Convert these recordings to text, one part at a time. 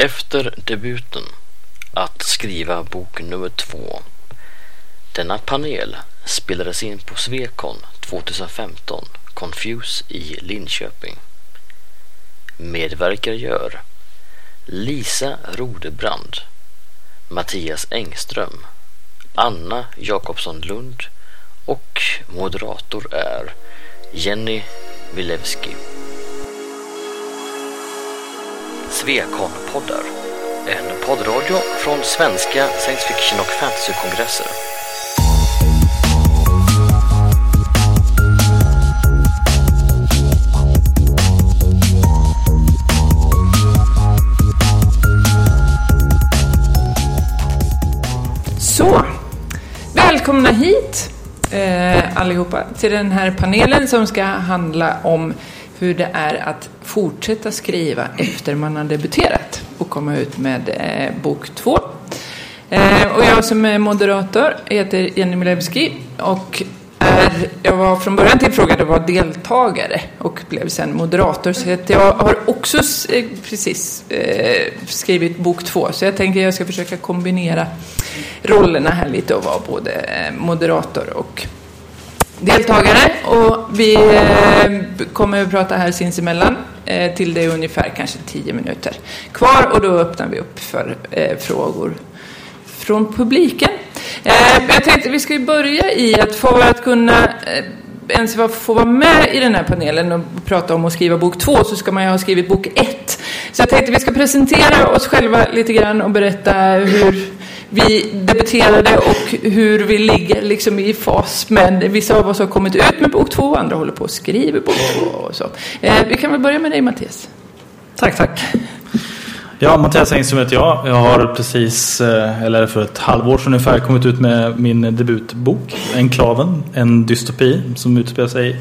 Efter debuten att skriva bok nummer två. Denna panel spelades in på Svekon 2015, Confuse i Linköping. Medverkar gör Lisa Rodebrand, Mattias Engström, Anna Jakobsson Lund och moderator är Jenny Milewski. Svekon-poddar. En poddradio från svenska science fiction och fantasykongresser. Så, välkomna hit eh, allihopa till den här panelen som ska handla om hur det är att fortsätta skriva efter man har debuterat och komma ut med eh, bok två. Eh, och jag som är moderator heter Jenny Milewski och är, jag var från början tillfrågad att vara deltagare och blev sen moderator. Så att jag har också eh, precis eh, skrivit bok två. Så jag tänker att jag ska försöka kombinera rollerna här lite och vara både eh, moderator och deltagare. Och vi eh, kommer att prata här sinsemellan eh, till det är ungefär kanske tio minuter kvar. Och då öppnar vi upp för eh, frågor från publiken. Jag tänkte vi ska ju börja i att för att kunna ens få vara med i den här panelen och prata om att skriva bok två så ska man ju ha skrivit bok ett. Så jag tänkte vi ska presentera oss själva lite grann och berätta hur vi debuterade och hur vi ligger liksom i fas med, vissa av oss har kommit ut med bok två, andra håller på att skriva bok två och så. Eh, vi kan väl börja med dig Mattias. Tack, tack. Ja, Mattias Engström heter jag. Jag har precis, eh, eller för ett halvår sedan ungefär, kommit ut med min debutbok Enklaven, en dystopi som utspelar sig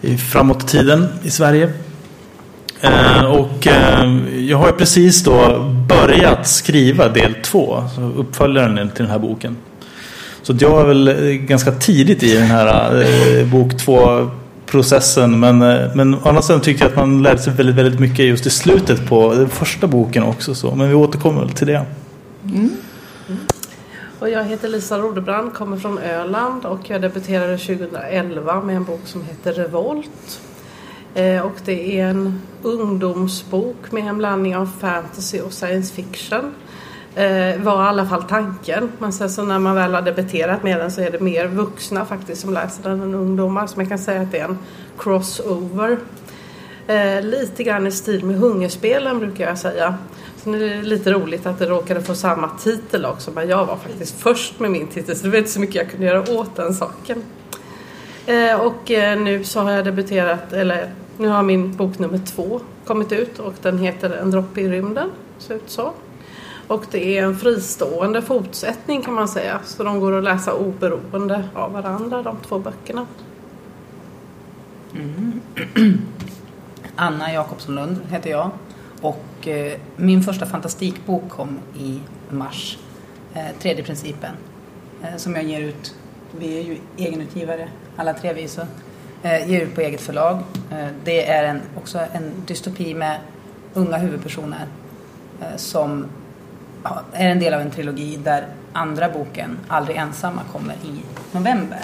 i framåt tiden i Sverige. Eh, och eh, jag har precis då börjat skriva del två, uppföljaren till den här boken. Så jag är väl ganska tidigt i den här bok två processen. Men, men å andra sidan tyckte jag att man lärde sig väldigt, väldigt mycket just i slutet på den första boken också. Så. Men vi återkommer väl till det. Mm. Mm. Och jag heter Lisa Rodebrand, kommer från Öland och jag debuterade 2011 med en bok som heter Revolt. Eh, och det är en ungdomsbok med en blandning av fantasy och science fiction. Eh, var i alla fall tanken. Men sen så när man väl har debuterat med den så är det mer vuxna faktiskt som läser den än ungdomar. Så man kan säga att det är en crossover. Eh, lite grann i stil med Hungerspelen brukar jag säga. Sen är det lite roligt att det råkade få samma titel också. Men jag var faktiskt först med min titel så det var inte så mycket jag kunde göra åt den saken. Och nu så har jag debuterat, eller nu har min bok nummer två kommit ut och den heter En droppe i rymden. Ser ut så. Och det är en fristående fortsättning kan man säga. Så de går att läsa oberoende av varandra, de två böckerna. Mm. Anna Jakobsson Lund heter jag. Och eh, min första fantastikbok kom i mars. Eh, tredje principen. Eh, som jag ger ut. Vi är ju egenutgivare alla tre vi så. Eh, ger ut på eget förlag. Eh, det är en, också en dystopi med unga huvudpersoner eh, som är en del av en trilogi där andra boken, Aldrig ensamma, kommer i november.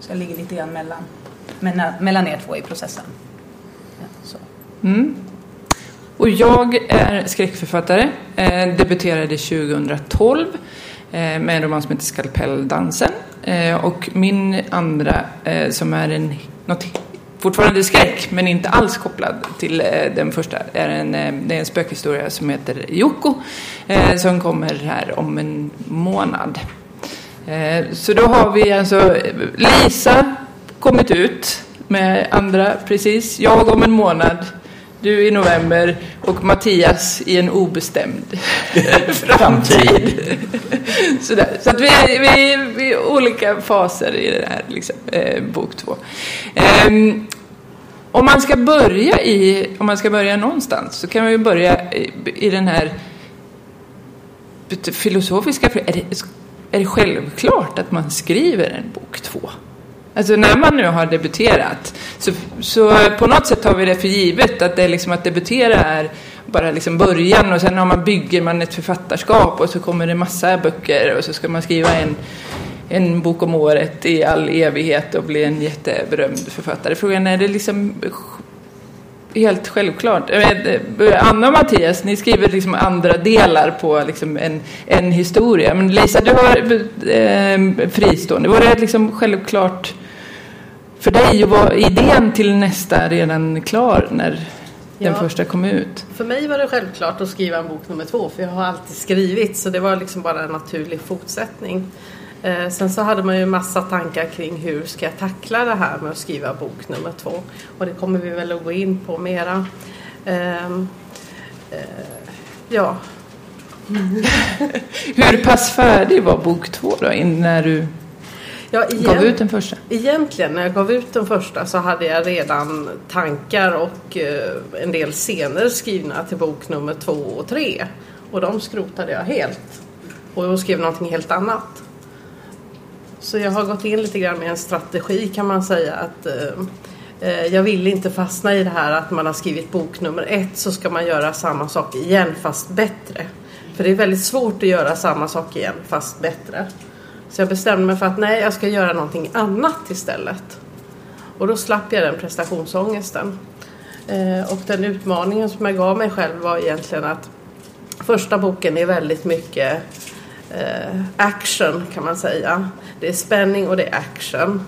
Så jag ligger lite grann mellan, mellan er två i processen. Så. Mm. Och jag är skräckförfattare, eh, debuterade 2012 eh, med en roman som heter Skalpelldansen. Eh, och min andra, eh, som är en, något fortfarande skräck, men inte alls kopplad till eh, den första. är en, eh, det är en spökhistoria som heter Joko, eh, som kommer här om en månad. Eh, så då har vi alltså Lisa kommit ut med andra precis, jag om en månad, du i november och Mattias i en obestämd framtid. Sådär. Så att vi är, vi, är, vi är olika faser i det här, liksom, eh, bok två. Um, om man ska börja i, om man ska börja någonstans så kan man ju börja i, i den här filosofiska är det, är det självklart att man skriver en bok två? Alltså när man nu har debuterat så, så på något sätt tar vi det för givet att det är liksom att debutera är bara liksom början och sen har man, bygger man ett författarskap och så kommer det massa böcker och så ska man skriva en, en bok om året i all evighet och bli en jätteberömd författare. Frågan är det liksom helt självklart. Anna och Mattias, ni skriver liksom andra delar på liksom en, en historia. Men Lisa, du har eh, fristående. Var det liksom självklart för dig? Var idén till nästa redan klar när den ja, första kom ut? För mig var det självklart att skriva en bok nummer två för jag har alltid skrivit så det var liksom bara en naturlig fortsättning. Eh, sen så hade man ju massa tankar kring hur ska jag tackla det här med att skriva bok nummer två och det kommer vi väl att gå in på mera. Eh, eh, ja. hur pass färdig var bok två då när du Ja, igen, gav ut den första? Egentligen, när jag gav ut den första så hade jag redan tankar och eh, en del scener skrivna till bok nummer två och tre. Och de skrotade jag helt. Och jag skrev någonting helt annat. Så jag har gått in lite grann med en strategi kan man säga att eh, eh, jag vill inte fastna i det här att man har skrivit bok nummer ett så ska man göra samma sak igen fast bättre. För det är väldigt svårt att göra samma sak igen fast bättre. Så jag bestämde mig för att nej, jag ska göra någonting annat istället. Och då slapp jag den prestationsångesten. Eh, och den utmaningen som jag gav mig själv var egentligen att första boken är väldigt mycket eh, action kan man säga. Det är spänning och det är action.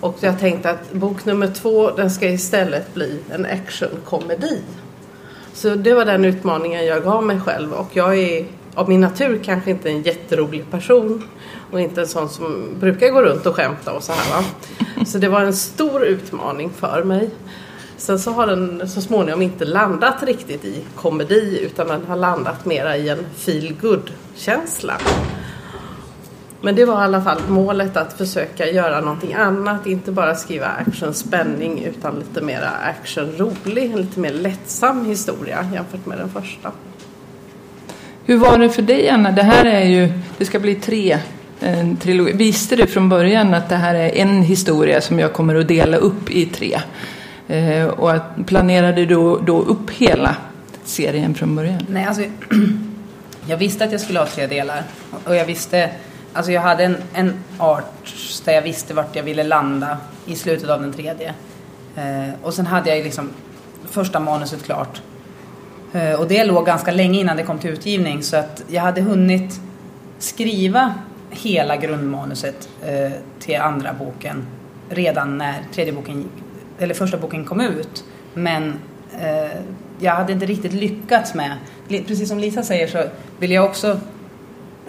Och jag tänkte att bok nummer två den ska istället bli en actionkomedi. Så det var den utmaningen jag gav mig själv och jag är av min natur kanske inte en jätterolig person och inte en sån som brukar gå runt och skämta och så här va. Så det var en stor utmaning för mig. Sen så har den så småningom inte landat riktigt i komedi utan den har landat mera i en feel good känsla. Men det var i alla fall målet att försöka göra någonting annat, inte bara skriva action spänning utan lite mera action rolig, en lite mer lättsam historia jämfört med den första. Hur var det för dig Anna? Det här är ju, det ska bli tre en trilogi. Visste du från början att det här är en historia som jag kommer att dela upp i tre? Eh, och planerade du då upp hela serien från början? Nej, alltså jag visste att jag skulle ha tre delar. Och jag visste, alltså jag hade en, en art där jag visste vart jag ville landa i slutet av den tredje. Eh, och sen hade jag liksom första manuset klart. Eh, och det låg ganska länge innan det kom till utgivning så att jag hade hunnit skriva hela grundmanuset eh, till andra boken redan när tredje boken, eller första boken kom ut. Men eh, jag hade inte riktigt lyckats med, precis som Lisa säger så vill jag också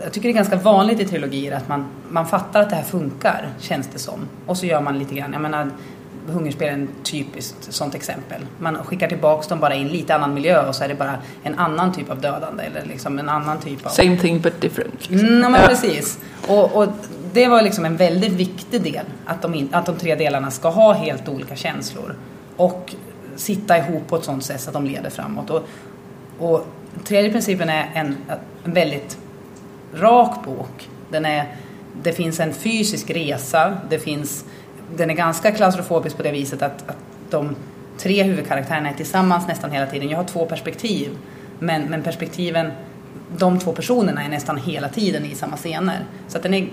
jag tycker det är ganska vanligt i trilogier att man, man fattar att det här funkar, känns det som. Och så gör man lite grann, jag menar Hungerspel är en typiskt sånt exempel. Man skickar tillbaks dem bara i en lite annan miljö och så är det bara en annan typ av dödande eller liksom en annan typ av... Same thing but different. Mm, men precis. Och, och, det var liksom en väldigt viktig del att de, in, att de tre delarna ska ha helt olika känslor och sitta ihop på ett sånt sätt att de leder framåt. Och, och tredje principen är en, en väldigt rak bok. Den är, det finns en fysisk resa, det finns den är ganska klaustrofobisk på det viset att, att de tre huvudkaraktärerna är tillsammans nästan hela tiden. Jag har två perspektiv, men, men perspektiven, de två personerna är nästan hela tiden i samma scener. Så att den är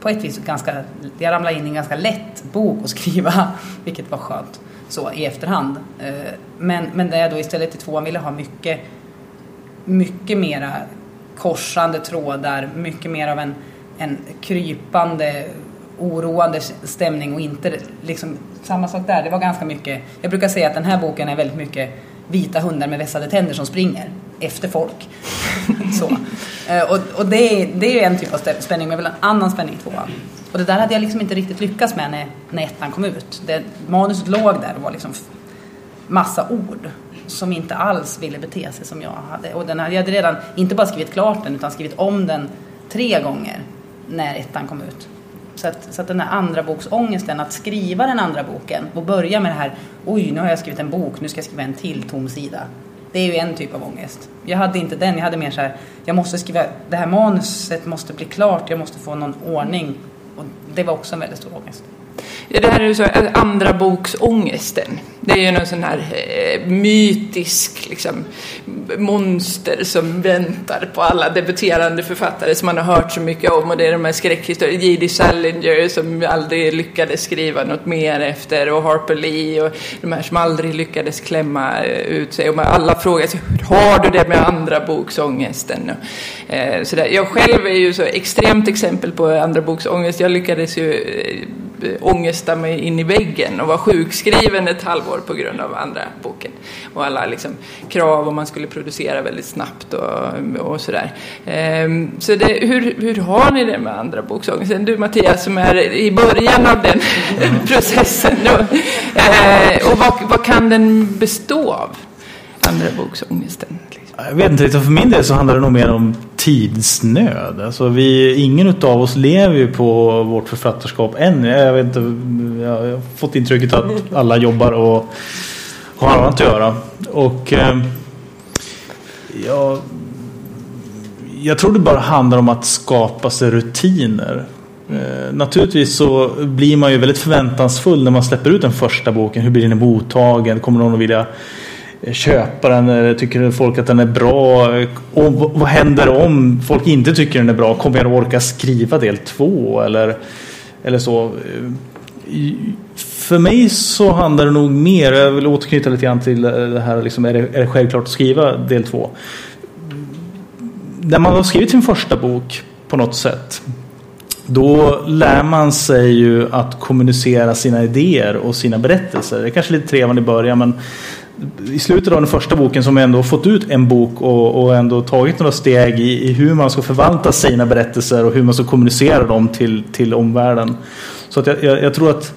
på ett vis ganska, jag ramlar in i en ganska lätt bok att skriva, vilket var skönt så i efterhand. Eh, men, men där jag då istället i tvåan ville ha mycket, mycket mera korsande trådar, mycket mer av en, en krypande oroande stämning och inte liksom samma sak där. Det var ganska mycket. Jag brukar säga att den här boken är väldigt mycket vita hundar med vässade tänder som springer efter folk. Så. Eh, och, och det, är, det är en typ av spänning, men jag vill en annan spänning i tvåan. Och det där hade jag liksom inte riktigt lyckats med när, när ettan kom ut. Det, manuset låg där och var liksom massa ord som inte alls ville bete sig som jag hade. Och den hade, jag hade redan inte bara skrivit klart den utan skrivit om den tre gånger när ettan kom ut. Så att, så att den här andra boksångesten, att skriva den andra boken och börja med det här, oj nu har jag skrivit en bok, nu ska jag skriva en till tom sida. Det är ju en typ av ångest. Jag hade inte den, jag hade mer så här, jag måste skriva, det här manuset måste bli klart, jag måste få någon ordning. Och det var också en väldigt stor ångest. Det här är ju så, eh, andra boksångesten. Det är ju någon sån här eh, mytisk liksom, monster som väntar på alla debuterande författare som man har hört så mycket om. Och det är de här skräckhistorierna. J.D. Salinger som aldrig lyckades skriva något mer efter och Harper Lee och de här som aldrig lyckades klämma eh, ut sig. Och alla frågar sig, hur har du det med andra boksångesten? Eh, så där. Jag själv är ju så extremt exempel på andra boksångest. Jag lyckades ju eh, Eh, ångesta mig in i väggen och var sjukskriven ett halvår på grund av andra boken. Och alla liksom, krav om man skulle producera väldigt snabbt och, och sådär. Ehm, så det, hur, hur har ni det med andra boksångesten? Du Mattias som är i början av den processen. Och, Ehm, och vad, vad kan den bestå av? Andra boksångesten. Jag vet inte riktigt, för min del så handlar det nog mer om tidsnöd. Alltså vi, ingen av oss lever ju på vårt författarskap än. Jag, vet inte, jag har fått intrycket att alla jobbar och har annat att göra. Och eh, jag, jag tror det bara handlar om att skapa sig rutiner. Eh, naturligtvis så blir man ju väldigt förväntansfull när man släpper ut den första boken. Hur blir den mottagen? Kommer någon att vilja köpa den? Eh, tycker folk att den är bra? Och vad händer om folk inte tycker den är bra? Kommer jag orka skriva del två? Eller, eller så. Eh, för mig så handlar det nog mer, jag vill återknyta lite grann till eh, det här, liksom, är, det, är det självklart att skriva del två? När man har skrivit sin första bok på något sätt då lär man sig ju att kommunicera sina idéer och sina berättelser. Det är kanske lite trevande i början men i slutet av den första boken som ändå fått ut en bok och, och ändå tagit några steg i, i, hur man ska förvalta sina berättelser och hur man ska kommunicera dem till, till omvärlden. Så att jag, jag, jag tror att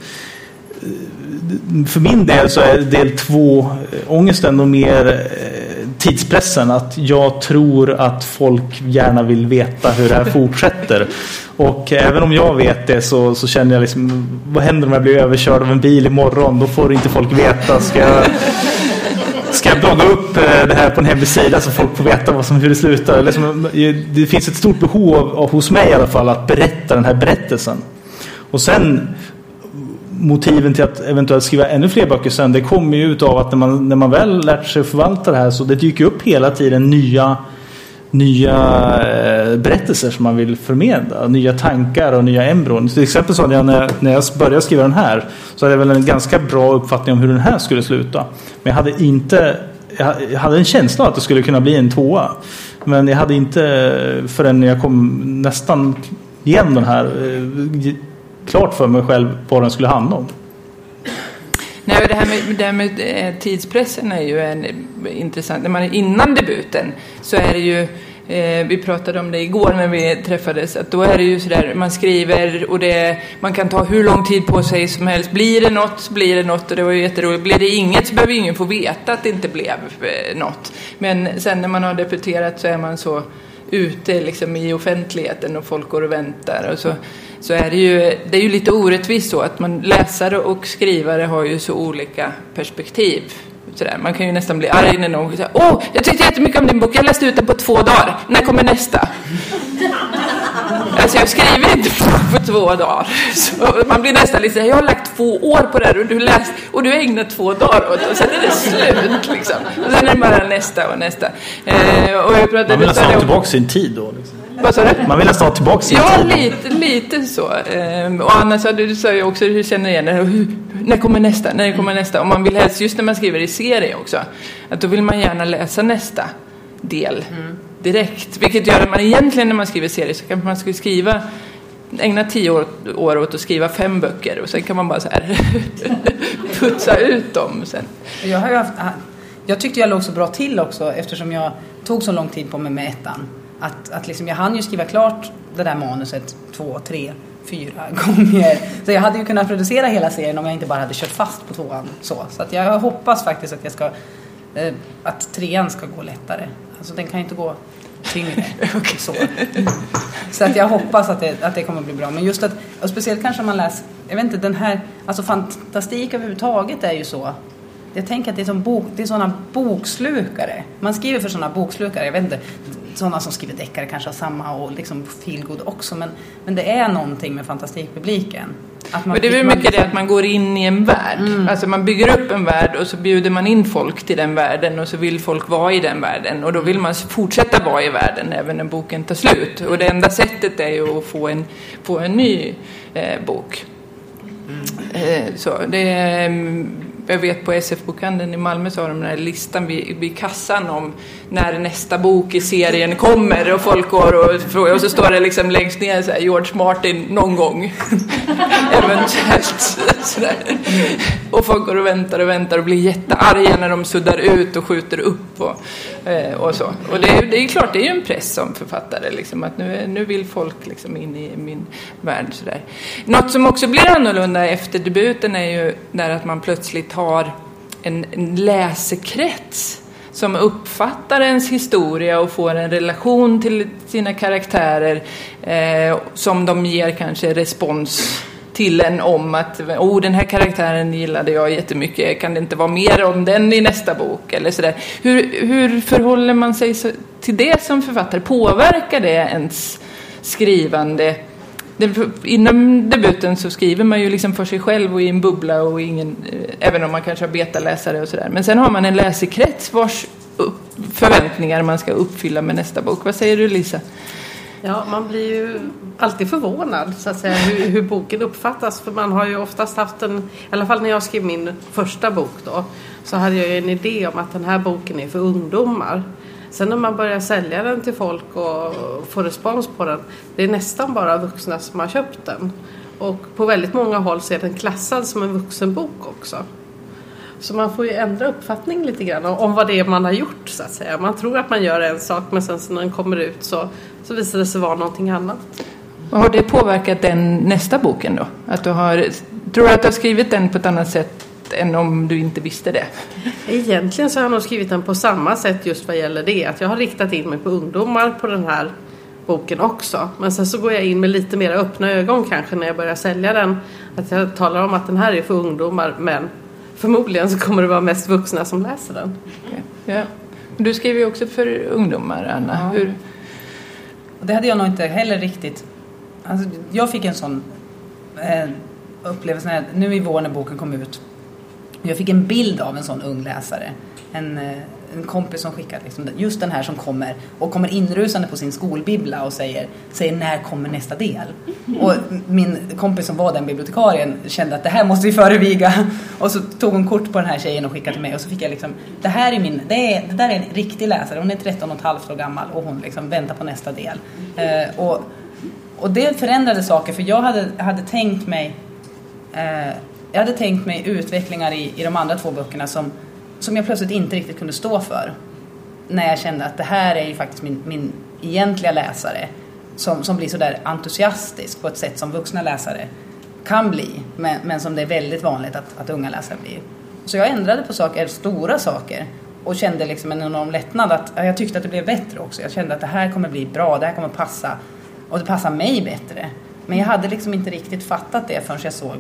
eh, för min del så är del två eh, ångesten nog mer eh, tidspressen. Att jag tror att folk gärna vill veta hur det här fortsätter. Och även om jag vet det så, så känner jag liksom, vad händer om jag blir överkörd av en bil imorgon? Då får inte folk veta. Ska jag, ska jag blogga upp eh, det här på en hemsida så folk får veta vad som, hur det slutar? Liksom, det finns ett stort behov av, hos mig i alla fall att berätta den här berättelsen. Och sen motiven till att eventuellt skriva ännu fler böcker sen, det kommer ju utav att när man, när man väl lärt sig förvalta det här så det dyker upp hela tiden nya nya eh, berättelser som man vill förmedla, nya tankar och nya embryon. Till exempel så jag när, när jag började skriva den här så hade jag väl en ganska bra uppfattning om hur den här skulle sluta. Men jag hade inte jag hade en känsla att det skulle kunna bli en tvåa. Men jag hade inte förrän jag kom nästan igenom den här eh, klart för mig själv vad den skulle handla om. Nej, det här med, det här med eh, tidspressen är ju en intressant. När man är innan debuten så är det ju eh, vi pratade om det igår när vi träffades, att då är det ju sådär, man skriver och det, man kan ta hur lång tid på sig som helst. Blir det något så blir det något och det var ju jätteroligt. Blir det inget så behöver ingen få veta att det inte blev eh, något. Men sen när man har debuterat så är man så ute liksom i offentligheten och folk går och väntar. Och så, så är det ju, det är ju lite orättvist så att man läsare och skrivare har ju så olika perspektiv. Sådär. Man kan ju nästan bli arg när någon säger Åh, jag tyckte jättemycket om din bok, jag läste ut den på två dagar. När kommer nästa? Alltså jag skriver inte på två dagar. Så man blir nästan lite jag har lagt två år på det här och du, läst, och du har ägnat två dagar åt det och sen är det slut liksom. Och sen är det bara nästa och nästa. Eh, och jag pratade, man vill nästan ha tillbaka sin tid då. Liksom. Vad sa du? Man vill nästan ha tillbaka sin ja, lite, lite så. Eh, och Anna sa, du sa ju också hur känner igen det. Hur, när kommer nästa? När kommer nästa? Och man vill helst, just när man skriver i serie också, att då vill man gärna läsa nästa del. Direkt. Vilket gör att man egentligen när man skriver serier så kan man skulle skriva ägna tio år, år åt att skriva fem böcker och sen kan man bara så här putsa ut dem sen. Jag, har haft, jag tyckte jag låg så bra till också eftersom jag tog så lång tid på mig med ettan. Att, att liksom, jag hann ju skriva klart det där manuset två, tre, fyra gånger. Så jag hade ju kunnat producera hela serien om jag inte bara hade kört fast på tvåan. Så, så att jag hoppas faktiskt att jag ska eh, att trean ska gå lättare. Alltså den kan inte gå tyngre. så. så att jag hoppas att det, att det kommer bli bra. Men just att, och speciellt kanske om man läser, jag vet inte, den här, alltså fantastik överhuvudtaget är ju så. Jag tänker att det är, som bok, det är sådana bokslukare. Man skriver för sådana bokslukare. Jag vet inte, sådana som skriver deckare kanske har samma och liksom feelgood också. Men, men det är någonting med fantastikpubliken. Att man, men det är väl mycket det att man går in i en värld. Mm. Alltså man bygger upp en värld och så bjuder man in folk till den världen och så vill folk vara i den världen. Och då vill man fortsätta vara i världen även när boken tar slut. Och det enda sättet är ju att få en, få en ny eh, bok. Mm. Eh, så det är mm, jag vet på SF-bokhandeln i Malmö så har de den här listan vid, vid kassan om när nästa bok i serien kommer och folk går och frågar och så står det liksom längst ner så här, George Martin någon gång. Eventuellt. Och folk går och väntar och väntar och blir jättearga när de suddar ut och skjuter upp och, eh, och så. Och det, det är klart, det är ju en press som författare liksom, att nu, nu vill folk liksom in i min värld. Sådär. Något som också blir annorlunda efter debuten är ju när att man plötsligt har en, en läsekrets som uppfattar ens historia och får en relation till sina karaktärer eh, som de ger kanske respons till en om att oh, den här karaktären gillade jag jättemycket, kan det inte vara mer om den i nästa bok? Eller sådär. Hur, hur förhåller man sig till det som författare? Påverkar det ens skrivande? Inom debuten så skriver man ju liksom för sig själv och i en bubbla och ingen, eh, även om man kanske har betaläsare och sådär. Men sen har man en läsekrets vars förväntningar man ska uppfylla med nästa bok. Vad säger du Lisa? Ja, man blir ju alltid förvånad så att säga hur, hur, boken uppfattas. För man har ju oftast haft en, i alla fall när jag skrev min första bok då, så hade jag ju en idé om att den här boken är för ungdomar. Sen när man börjar sälja den till folk och får respons på den, det är nästan bara vuxna som har köpt den. Och på väldigt många håll så är den klassad som en vuxenbok också. Så man får ju ändra uppfattning lite grann om vad det är man har gjort så att säga. Man tror att man gör en sak men sen när den kommer ut så, så visar det sig vara någonting annat. Har det påverkat den nästa boken då? Att du har, tror du att du har skrivit den på ett annat sätt än om du inte visste det? Egentligen så har jag nog skrivit den på samma sätt just vad gäller det. Att jag har riktat in mig på ungdomar på den här boken också. Men sen så går jag in med lite mer öppna ögon kanske när jag börjar sälja den. Att jag talar om att den här är för ungdomar men förmodligen så kommer det vara mest vuxna som läser den. Okay. Ja. Du skriver ju också för ungdomar, Anna. Ja. Hur? Det hade jag nog inte heller riktigt... Alltså, jag fick en sån eh, upplevelse när, nu i vår när boken kom ut. Jag fick en bild av en sån ung läsare. En, eh, en kompis som skickade liksom, just den här som kommer och kommer inrusande på sin skolbibbla och säger, säger när kommer nästa del? Och min kompis som var den bibliotekarien kände att det här måste vi föreviga och så tog hon kort på den här tjejen och skickade till mig och så fick jag liksom, det här är min, det, är, det där är en riktig läsare, hon är 13 och ett halvt år gammal och hon liksom väntar på nästa del. Eh, och, och det förändrade saker för jag hade, hade tänkt mig eh, jag hade tänkt mig utvecklingar i, i de andra två böckerna som som jag plötsligt inte riktigt kunde stå för. När jag kände att det här är ju faktiskt min, min egentliga läsare som, som blir sådär entusiastisk på ett sätt som vuxna läsare kan bli, men, men som det är väldigt vanligt att, att unga läsare blir. Så jag ändrade på saker, stora saker och kände liksom en enorm lättnad att jag tyckte att det blev bättre också. Jag kände att det här kommer bli bra, det här kommer passa och det passar mig bättre. Men jag hade liksom inte riktigt fattat det förrän jag såg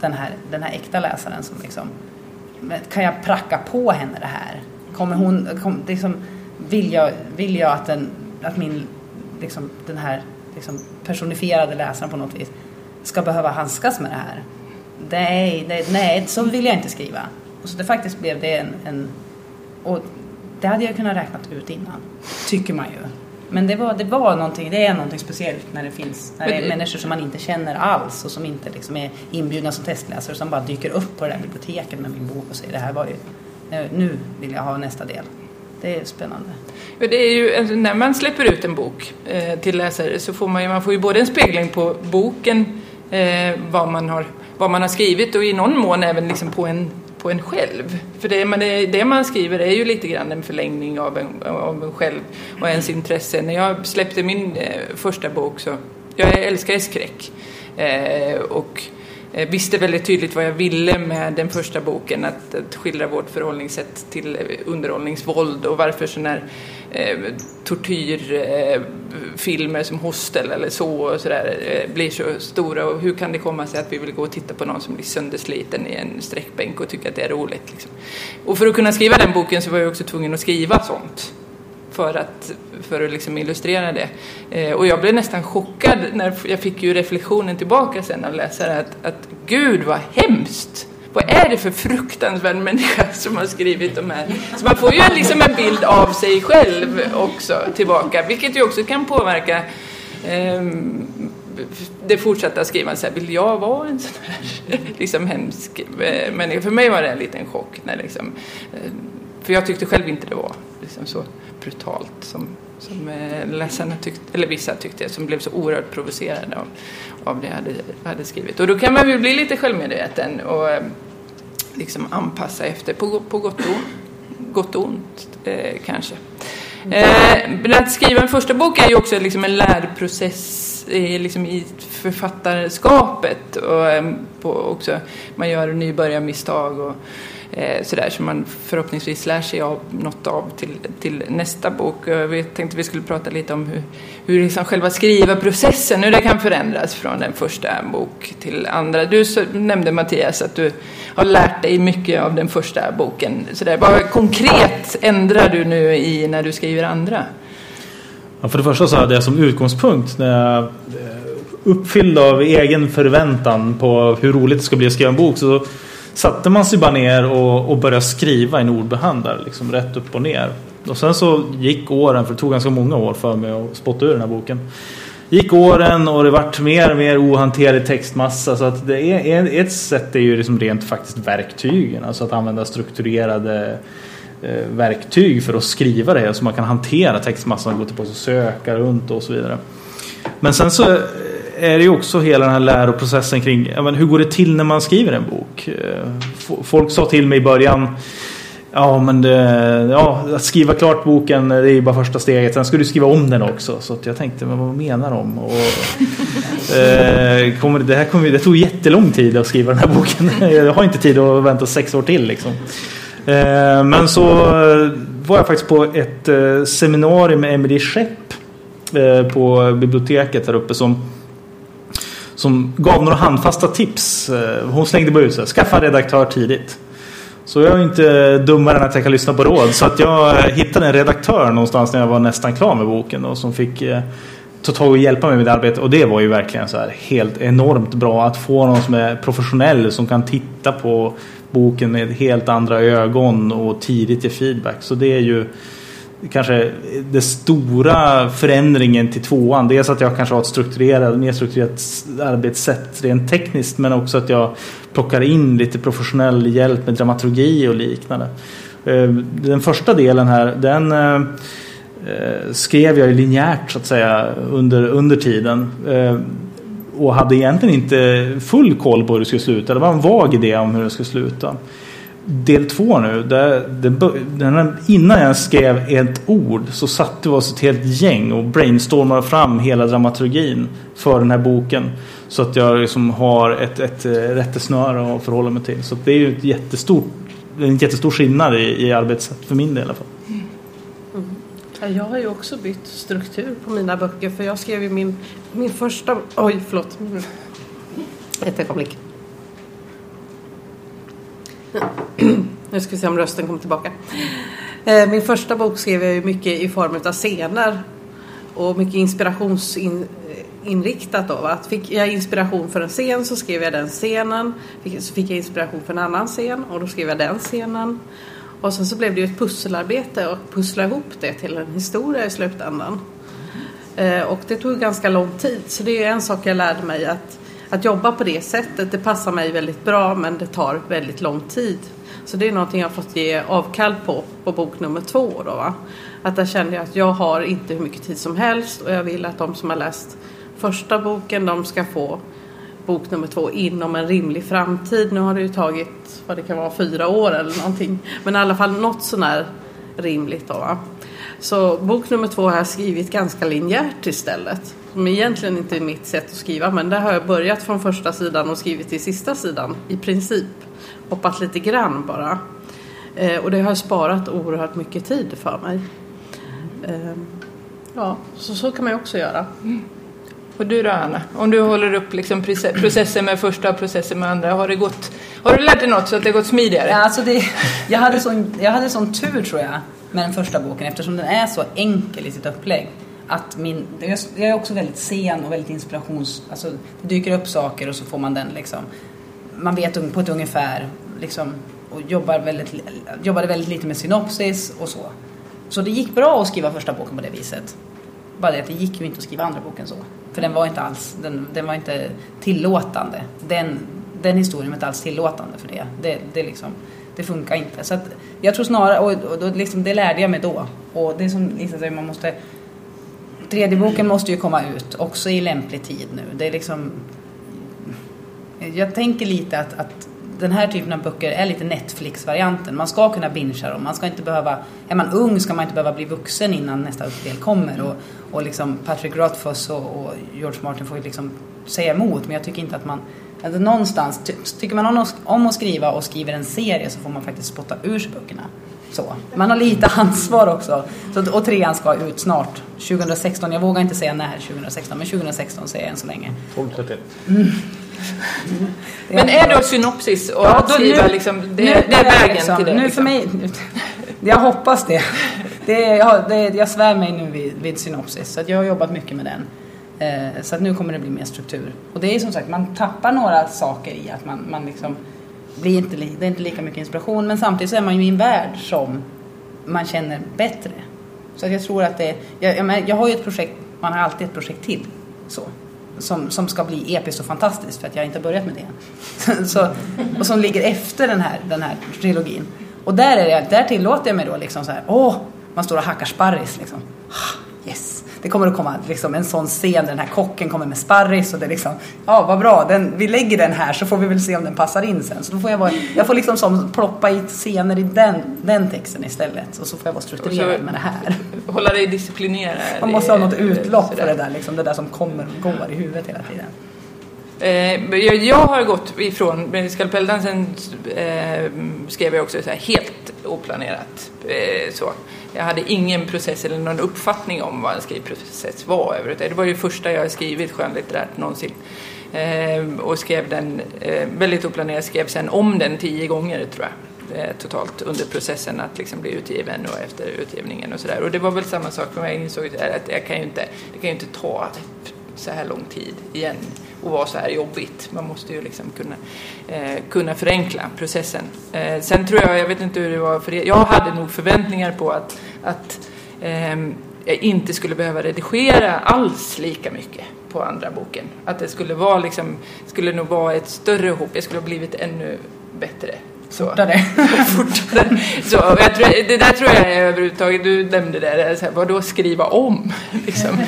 den här, den här äkta läsaren som liksom kan jag pracka på henne det här? Kommer hon, kom, liksom, vill, jag, vill jag att, den, att min, liksom, den här liksom, personifierade läsaren på något vis ska behöva handskas med det här? Nej, nej, nej, så vill jag inte skriva. Och så det faktiskt blev det en, en och det hade jag kunnat räkna ut innan, tycker man ju. Men det var, det var någonting, det är någonting speciellt när det finns när det är människor som man inte känner alls och som inte liksom är inbjudna som testläsare som bara dyker upp på det där biblioteket med min bok och säger det här var ju, nu vill jag ha nästa del. Det är spännande. Det är ju, alltså, när man släpper ut en bok eh, till läsare så får man ju, man får ju både en spegling på boken, eh, vad, man har, vad man har skrivit och i någon mån även liksom på en på en själv. För det man, det man skriver är ju lite grann en förlängning av en, av en själv och ens intresse. När jag släppte min eh, första bok så, jag älskar skräck. Eh, och eh, visste väldigt tydligt vad jag ville med den första boken, att, att skildra vårt förhållningssätt till eh, underhållningsvåld och varför sådana här eh, tortyrfilmer eh, som Hostel eller så och sådär eh, blir så stora och hur kan det komma sig att vi vill gå och titta på någon som blir söndersliten i en sträckbänk och tycka att det är roligt. Liksom. Och för att kunna skriva den boken så var jag också tvungen att skriva sånt för att, för att liksom illustrera det. Eh, och jag blev nästan chockad när jag fick ju reflektionen tillbaka sen av läsaren att, att gud vad hemskt! Vad är det för fruktansvärd människa som har skrivit de här? Så man får ju liksom en bild av sig själv också tillbaka, vilket ju också kan påverka eh, det fortsatta skrivandet. Så här, vill jag vara en sån här liksom hemsk eh, människa? För mig var det en liten chock. När liksom, eh, för jag tyckte själv inte det var liksom så brutalt som, som eh, läsarna tyckte, eller vissa tyckte, som blev så oerhört provocerade av, av det jag hade, hade skrivit. Och då kan man ju bli lite självmedveten och eh, liksom anpassa efter, på, på gott och, gott och ont eh, kanske. Eh, att skriva en första bok är ju också liksom en lärprocess eh, liksom i författarskapet. Och, eh, på också, man gör nybörjarmisstag och eh, sådär som man förhoppningsvis lär sig av något av till, till nästa bok. Jag tänkte vi skulle prata lite om hur, hur liksom själva skrivarprocessen, hur det kan förändras från en första bok till andra. Du så, nämnde Mattias att du har lärt dig mycket av den första boken. Sådär. vad konkret ändrar du nu i när du skriver andra? Ja, för det första så hade jag som utgångspunkt när jag eh, uppfylld av egen förväntan på hur roligt det ska bli att skriva en bok så satte man sig bara ner och, och började skriva i en ordbehandlare liksom rätt upp och ner. Och sen så gick åren, för det tog ganska många år för mig att spotta ur den här boken. Gick åren och det vart mer och mer ohanterlig textmassa så att det är, ett sätt är ju liksom rent faktiskt verktygen, alltså att använda strukturerade eh, verktyg för att skriva det så man kan hantera textmassan, gå tillbaka och söka runt och så vidare. Men sen så är det ju också hela den här läroprocessen kring men hur går det till när man skriver en bok. Eh, folk sa till mig i början Ja, men det, ja, att skriva klart boken det är ju bara första steget. Sen ska du skriva om den också. Så jag tänkte, men vad menar de? Och, eh, kommer, det, här kommer, det tog jättelång tid att skriva den här boken. Jag har inte tid att vänta sex år till. Liksom. Eh, men så var jag faktiskt på ett eh, seminarium med Emelie Schepp eh, på biblioteket här uppe som som gav några handfasta tips. Eh, hon slängde bara ut sig. Skaffa redaktör tidigt. Så jag är inte dummare än att jag kan lyssna på råd. Så att jag eh, hittade en redaktör någonstans när jag var nästan klar med boken. Och som fick eh, ta tag och hjälpa mig med mitt arbete. Och det var ju verkligen så här helt enormt bra att få någon som är professionell. Som kan titta på boken med helt andra ögon och tidigt ge feedback. Så det är ju kanske den stora förändringen till tvåan. Dels att jag kanske har ett strukturerat, mer strukturerat arbetssätt rent tekniskt men också att jag plockar in lite professionell hjälp med dramaturgi och liknande. Eh, den första delen här den eh, skrev jag linjärt så att säga under, under tiden eh, och hade egentligen inte full koll på hur det skulle sluta. Det var en vag idé om hur det skulle sluta del två nu. Där, där, innan jag skrev ett ord så satte vi oss ett helt gäng och brainstormade fram hela dramaturgin för den här boken. Så att jag liksom har ett, ett rättesnöre att förhålla mig till. Så det är ju ett jättestort, en jättestor skillnad i, i arbetssätt för min del i alla fall. Mm. Jag har ju också bytt struktur på mina böcker för jag skrev ju min, min första... Oj, förlåt. Ett ögonblick. Nu ska vi se om rösten kommer tillbaka. Eh, min första bok skrev jag ju mycket i form av scener och mycket inspirationsinriktat. Eh, då, fick jag inspiration för en scen så skrev jag den scenen. Så fick jag inspiration för en annan scen och då skrev jag den scenen. Och sen så blev det ju ett pusselarbete och pussla ihop det till en historia i slutändan. Eh, och det tog ganska lång tid så det är en sak jag lärde mig att att jobba på det sättet det passar mig väldigt bra men det tar väldigt lång tid. Så det är någonting jag fått ge avkall på på bok nummer två. Då, va? Att där kände jag att jag har inte hur mycket tid som helst och jag vill att de som har läst första boken de ska få bok nummer två inom en rimlig framtid. Nu har det ju tagit vad det kan vara fyra år eller någonting. Men i alla fall något sånär rimligt då. Va? Så bok nummer två har jag skrivit ganska linjärt istället. Som egentligen inte är mitt sätt att skriva men där har jag börjat från första sidan och skrivit till sista sidan i princip. Hoppat lite grann bara. Eh, och det har sparat oerhört mycket tid för mig. Eh, ja, så, så kan man ju också göra. Mm. Och du då Anna? Om du håller upp liksom processen med första och processen med andra. Har, det gått, har du lärt dig något så att det har gått smidigare? Ja, alltså det, jag, hade sån, jag hade sån tur tror jag med den första boken eftersom den är så enkel i sitt upplägg. Att min, jag är också väldigt sen och väldigt inspirations... Alltså, det dyker upp saker och så får man den liksom... Man vet på ett ungefär liksom, och jobbar väldigt, jobbade väldigt lite med synopsis och så. Så det gick bra att skriva första boken på det viset. Bara det att det gick ju inte att skriva andra boken så. För den var inte alls, den, den var inte tillåtande. Den, den historien var inte alls tillåtande för det. Det, det, liksom, det funkar inte. Så att jag tror snarare, och, och, och liksom, det lärde jag mig då. Och det är som Lisa säger, man måste Tredje boken måste ju komma ut också i lämplig tid nu. Det är liksom jag tänker lite att, att den här typen av böcker är lite Netflix-varianten. Man ska kunna bingea dem. Man ska inte behöva, är man ung ska man inte behöva bli vuxen innan nästa del kommer. Och, och liksom Patrick Rothfuss och, och George Martin får ju liksom säga emot. Men jag tycker inte att man... Alltså någonstans, tycker man om, om att skriva och skriver en serie så får man faktiskt spotta ur sig böckerna. Så. Man har lite ansvar också. Så, och trean ska ut snart. 2016. Jag vågar inte säga när 2016, men 2016 säger jag än så länge. 12.31. Mm. Men är då synopsis och ja, skriva nu, liksom, det, det är vägen liksom, till det? Nu liksom. för mig, jag hoppas det. det, jag, det jag svär mig nu vid, vid synopsis, så jag har jobbat mycket med den. Eh, så att nu kommer det bli mer struktur. Och det är som sagt, man tappar några saker i att man, man liksom blir inte, det är inte lika mycket inspiration. Men samtidigt så är man ju i en värld som man känner bättre. Så att jag tror att det, jag, jag, jag har ju ett projekt, man har alltid ett projekt till. Så som, som ska bli episkt och fantastiskt för att jag inte har börjat med det. så, och som ligger efter den här, den här trilogin. Och där, är det, där tillåter jag mig då liksom så här, åh, man står och hackar sparris liksom. Ah, yes det kommer att komma liksom en sån scen där den här kocken kommer med sparris och det är liksom, ja vad bra, den, vi lägger den här så får vi väl se om den passar in sen. Så då får jag, vara, jag får liksom som ploppa i scener i den, den texten istället och så får jag vara strukturerad med det här. Hålla dig disciplinerad. Man måste ha något utlopp för det där, liksom, det där som kommer och går i huvudet hela tiden. Eh, jag, har gått ifrån, skalpelldansen eh, skrev jag också så här, helt oplanerat. Eh, så. Jag hade ingen process eller någon uppfattning om vad en skrivprocess var. Det var ju det första jag skrivit skönlitterärt någonsin. Eh, och skrev den eh, väldigt oplanerat, skrev sen om den tio gånger tror jag eh, totalt under processen att liksom bli utgiven och efter utgivningen och sådär. Och det var väl samma sak för mig. Jag insåg att jag kan ju inte, det kan ju inte ta så här lång tid igen och vara så här jobbigt. Man måste ju liksom kunna, eh, kunna förenkla processen. Eh, sen tror jag, jag vet inte hur det var för er, jag hade nog förväntningar på att, att eh, jag inte skulle behöva redigera alls lika mycket på andra boken. Att det skulle vara liksom, skulle nog vara ett större hopp, jag skulle ha blivit ännu bättre så. Fortare. fortare. Så, jag tror, det där tror jag är överhuvudtaget, du nämnde det, så här, vadå skriva om? Liksom.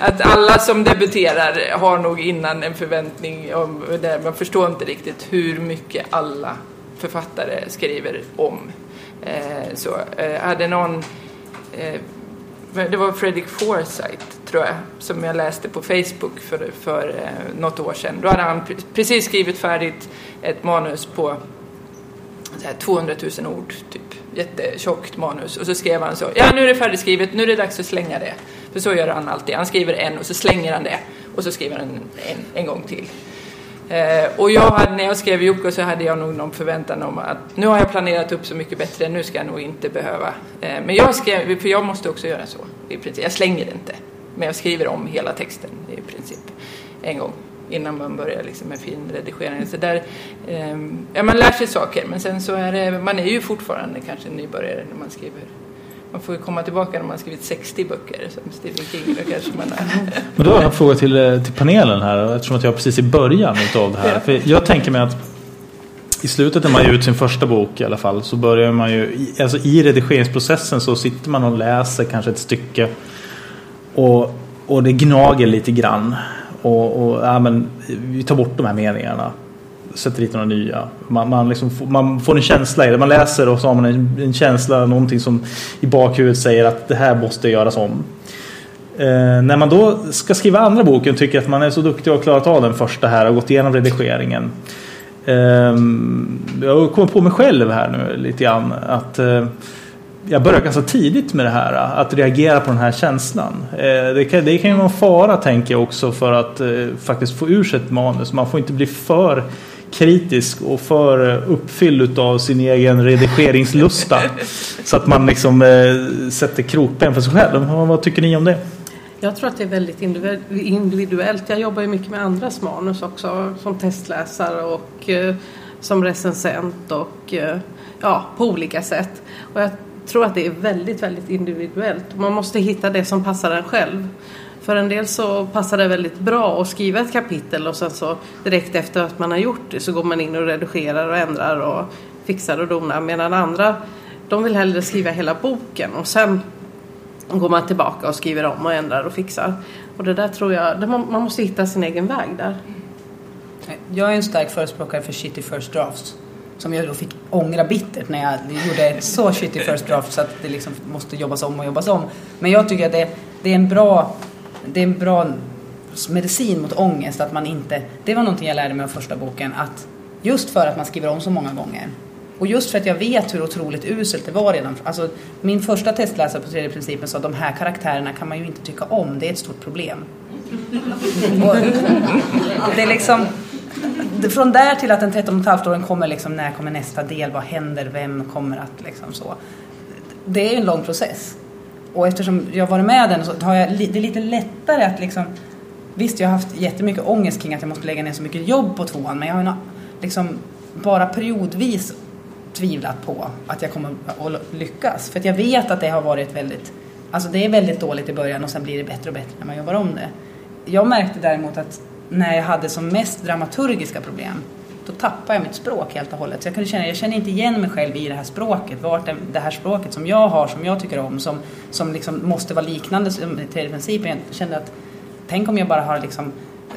Att alla som debuterar har nog innan en förväntning om det, man förstår inte riktigt hur mycket alla författare skriver om. Eh, så, eh, hade någon, eh, det var Fredrik Forsyth tror jag, som jag läste på Facebook för, för eh, något år sedan. Då hade han precis skrivit färdigt ett manus på 200 000 ord, typ jättetjockt manus. Och så skrev han så, ja nu är det färdigskrivet, nu är det dags att slänga det. För så gör han alltid, han skriver en och så slänger han det. Och så skriver han en, en gång till. Eh, och jag hade, när jag skrev Jocke så hade jag nog någon förväntan om att nu har jag planerat upp så mycket bättre, nu ska jag nog inte behöva. Eh, men jag skrev, för jag måste också göra så i princip. Jag slänger inte, men jag skriver om hela texten i princip en gång innan man börjar liksom med finredigering. Så där, eh, ja, man lär sig saker men sen så är det, man är ju fortfarande kanske nybörjare när man skriver. Man får ju komma tillbaka när man skrivit 60 böcker som Stephen King. Då kanske man är. Men då har jag en fråga till, eh, till panelen här eftersom att jag är precis i början av det här. Ja. För jag tänker mig att i slutet när man ger ut sin första bok i alla fall så börjar man ju, alltså i redigeringsprocessen så sitter man och läser kanske ett stycke och, och det gnager lite grann. Och, och ja, men, vi tar bort de här meningarna. Sätter dit några nya. Man, man, liksom, man får en känsla i det. Man läser och så har man en, en känsla, någonting som i bakhuvudet säger att det här måste göras om. Eh, när man då ska skriva andra boken tycker att man är så duktig och har klarat av den första här och gått igenom redigeringen. Eh, jag kommer på mig själv här nu lite grann. Att eh, jag började ganska tidigt med det här. Att reagera på den här känslan. Eh, det kan, det kan ju vara en fara tänker jag också för att eh, faktiskt få ur sig ett manus. Man får inte bli för kritisk och för uppfylld av sin egen redigeringslusta. så att man liksom eh, sätter krokben för sig själv. Vad tycker ni om det? Jag tror att det är väldigt individuellt. Jag jobbar ju mycket med andras manus också som testläsare och eh, som recensent och eh, ja, på olika sätt. Och jag tror att det är väldigt, väldigt individuellt. Man måste hitta det som passar en själv. För en del så passar det väldigt bra att skriva ett kapitel och sen så direkt efter att man har gjort det så går man in och redigerar och ändrar och fixar och donar. Medan andra, de vill hellre skriva hela boken och sen går man tillbaka och skriver om och ändrar och fixar. Och det där tror jag, man måste hitta sin egen väg där. Jag är en stark förespråkare för shitty first drafts. Som jag då fick ångra bittert när jag gjorde ett så shitty first draft så att det liksom måste jobbas om och jobbas om. Men jag tycker att det, det är en bra det är en bra medicin mot ångest att man inte, det var någonting jag lärde mig av första boken, att just för att man skriver om så många gånger och just för att jag vet hur otroligt uselt det var redan. Alltså, min första testläsare på tredje principen sa att de här karaktärerna kan man ju inte tycka om, det är ett stort problem. Och det är liksom, från där till att den 13,5 åren kommer liksom, när kommer nästa del, vad händer, vem kommer att liksom så. Det är en lång process. Och eftersom jag varit med den så har jag det är lite lättare att liksom Visst, jag har haft jättemycket ångest kring att jag måste lägga ner så mycket jobb på tvåan men jag har liksom bara periodvis tvivlat på att jag kommer att lyckas. För att jag vet att det har varit väldigt Alltså det är väldigt dåligt i början och sen blir det bättre och bättre när man jobbar om det. Jag märkte däremot att när jag hade som mest dramaturgiska problem då tappade jag mitt språk helt och hållet. Så jag kunde känna, jag känner inte igen mig själv i det här språket. Vart det, det här språket som jag har, som jag tycker om, som, som liksom måste vara liknande tredje principen. Jag kände att, tänk om jag bara har liksom